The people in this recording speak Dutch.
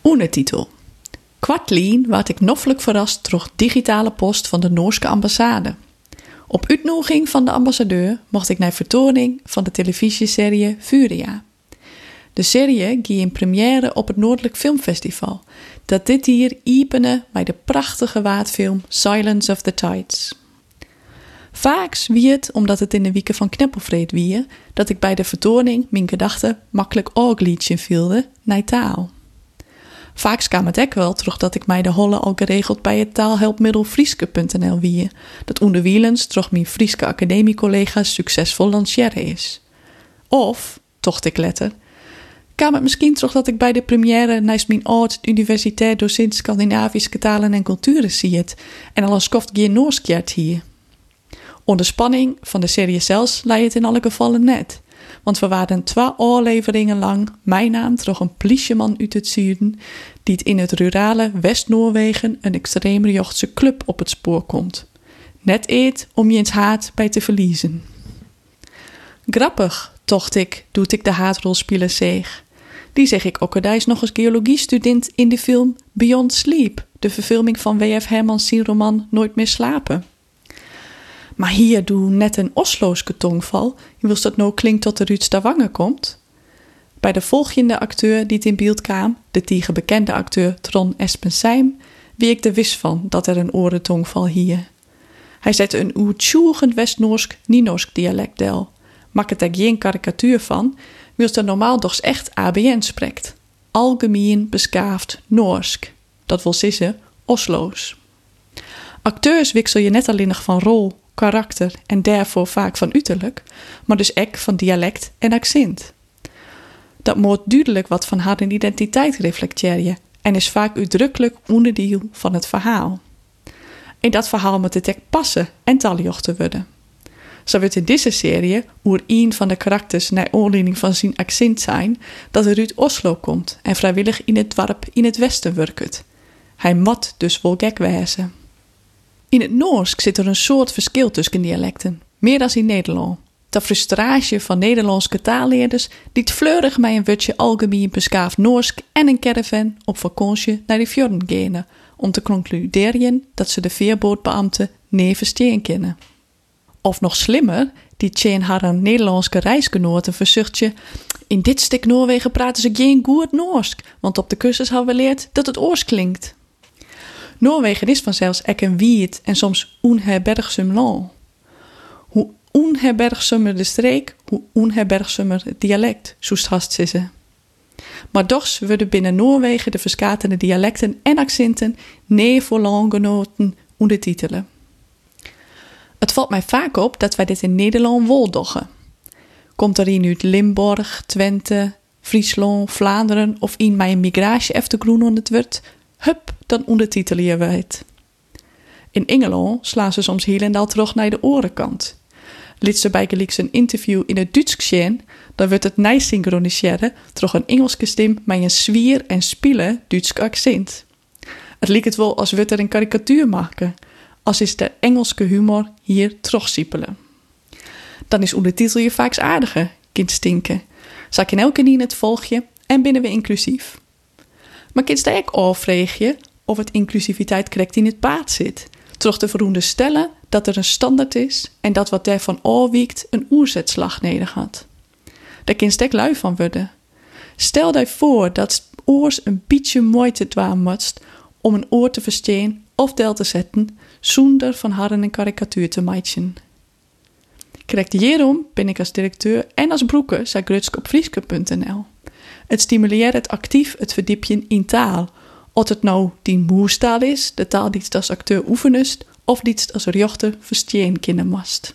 Ondertitel. Kwartlien werd ik noffelijk verrast door digitale post van de Noorse ambassade. Op uitnodiging van de ambassadeur mocht ik naar vertoning van de televisieserie Furia. De serie ging in première op het Noordelijk Filmfestival, dat dit hier iepene bij de prachtige waardfilm Silence of the Tides. Vaak wie het, omdat het in de wieken van Kneppelvreed wie, dat ik bij de vertoning mijn gedachten makkelijk oogliedje vielde naar taal. Vaak kwam het ook wel terug dat ik mij de holle al geregeld bij het taalhelpmiddel Frieske.nl wie, dat onderwielens toch mijn Frieske academiecollega's succesvol lanceren is. Of, tocht ik letter, kwam het misschien terug dat ik bij de première naast mijn oud universitair docent Scandinavische talen en culturen zie het en al een skoft geen hier. Onder spanning van de serie zelfs leidt het in alle gevallen net. Want we waren twee afleveringen lang mijn naam terug een politieman uit het zuiden die het in het rurale West-Noorwegen een extreemrechtse club op het spoor komt. Net eet om je eens haat bij te verliezen. Grappig, tocht ik, doet ik de haatrolspeler zeeg. Die zeg ik ook is nog eens geologiestudent in de film Beyond Sleep, de verfilming van W.F. Hermans roman Nooit meer slapen. Maar hier doe net een Oslo'ske tongval. Je wist dat nou klinkt tot de Ruud Stavanger komt. Bij de volgende acteur die het in beeld kwam, de tige bekende acteur Tron Espenseim, wie ik er wist van dat er een orentongval hier. Hij zette een oertjoegend West-Noorsk, Ninorsk dialect del. Maak het er geen karikatuur van, wils er normaal toch echt ABN spreekt. Algemeen beskaafd Noorsk. Dat wil zeggen Oslo's. Acteurs wissel je net alleen nog van rol karakter en daarvoor vaak van uiterlijk, maar dus ook van dialect en accent. Dat moet duidelijk wat van haar identiteit reflecteren en is vaak uitdrukkelijk onderdeel van het verhaal. In dat verhaal moet het ook passen en te worden. Zo wordt in deze serie oer een van de karakters naar aanleiding van zijn accent zijn dat er uit Oslo komt en vrijwillig in het dorp in het westen werkt. Hij moet dus wel gek. In het Noors zit er een soort verschil tussen dialecten, meer dan in Nederland. De frustratie van Nederlandse taalleerders die het fleurig met een wutje algemeen beskaafd Noorsk en een caravan op vakantie naar de fjorden gaan, om te concluderen dat ze de veerbootbeambten nee verstaan kennen. Of nog slimmer, die tjeen haar Nederlandse reisgenoten verzuchtje. In dit stuk Noorwegen praten ze geen goed Noorsk, want op de cursus hebben we geleerd dat het oors klinkt. Noorwegen is vanzelfs ek een wiet en soms onherbergzaam land. Hoe onherbergzamer de streek, hoe onherbergzamer het dialect, zoest hast ze. Maar toch worden binnen Noorwegen de verschatende dialecten en accenten nee voor landgenoten ondertitelen. Het valt mij vaak op dat wij dit in Nederland woldoggen. Komt er in uit Limburg, Twente, Friesland, Vlaanderen of in mijn migratie efter groen onder het hup, dan ondertitelen we het. In Engeland slaan ze soms heel en al terug naar de orenkant. Liet ze bij een interview in het Duits zien, dan wordt het nij synchroniseren terug een Engelse stem met een zwier en spiele Duits accent. Het lijkt het wel als we er een karikatuur maken, als is de Engelse humor hier terugsiepelen. Dan is ondertitel je vaak aardiger, kind stinken. Zak in elke in het volgje en binnen we inclusief. Maar kind sta ook afvraag of het inclusiviteit correct in het paard zit. Terug te veronderstellen dat er een standaard is en dat wat daarvan afwiekt een oerzetslag nodig had. Daar kind stek lui van worden. Stel je voor dat oors een beetje moeite dwaan moet om een oor te verstaan of deel te zetten zonder van harren een karikatuur te maken. Correct hierom ben ik als directeur en als broeker op Frieske.nl. Het stimuleert het actief het verdiepje in taal. Of het nou die moerstaal is, de taal die als acteur oefenust, of die als rechter verstaan kennen mast.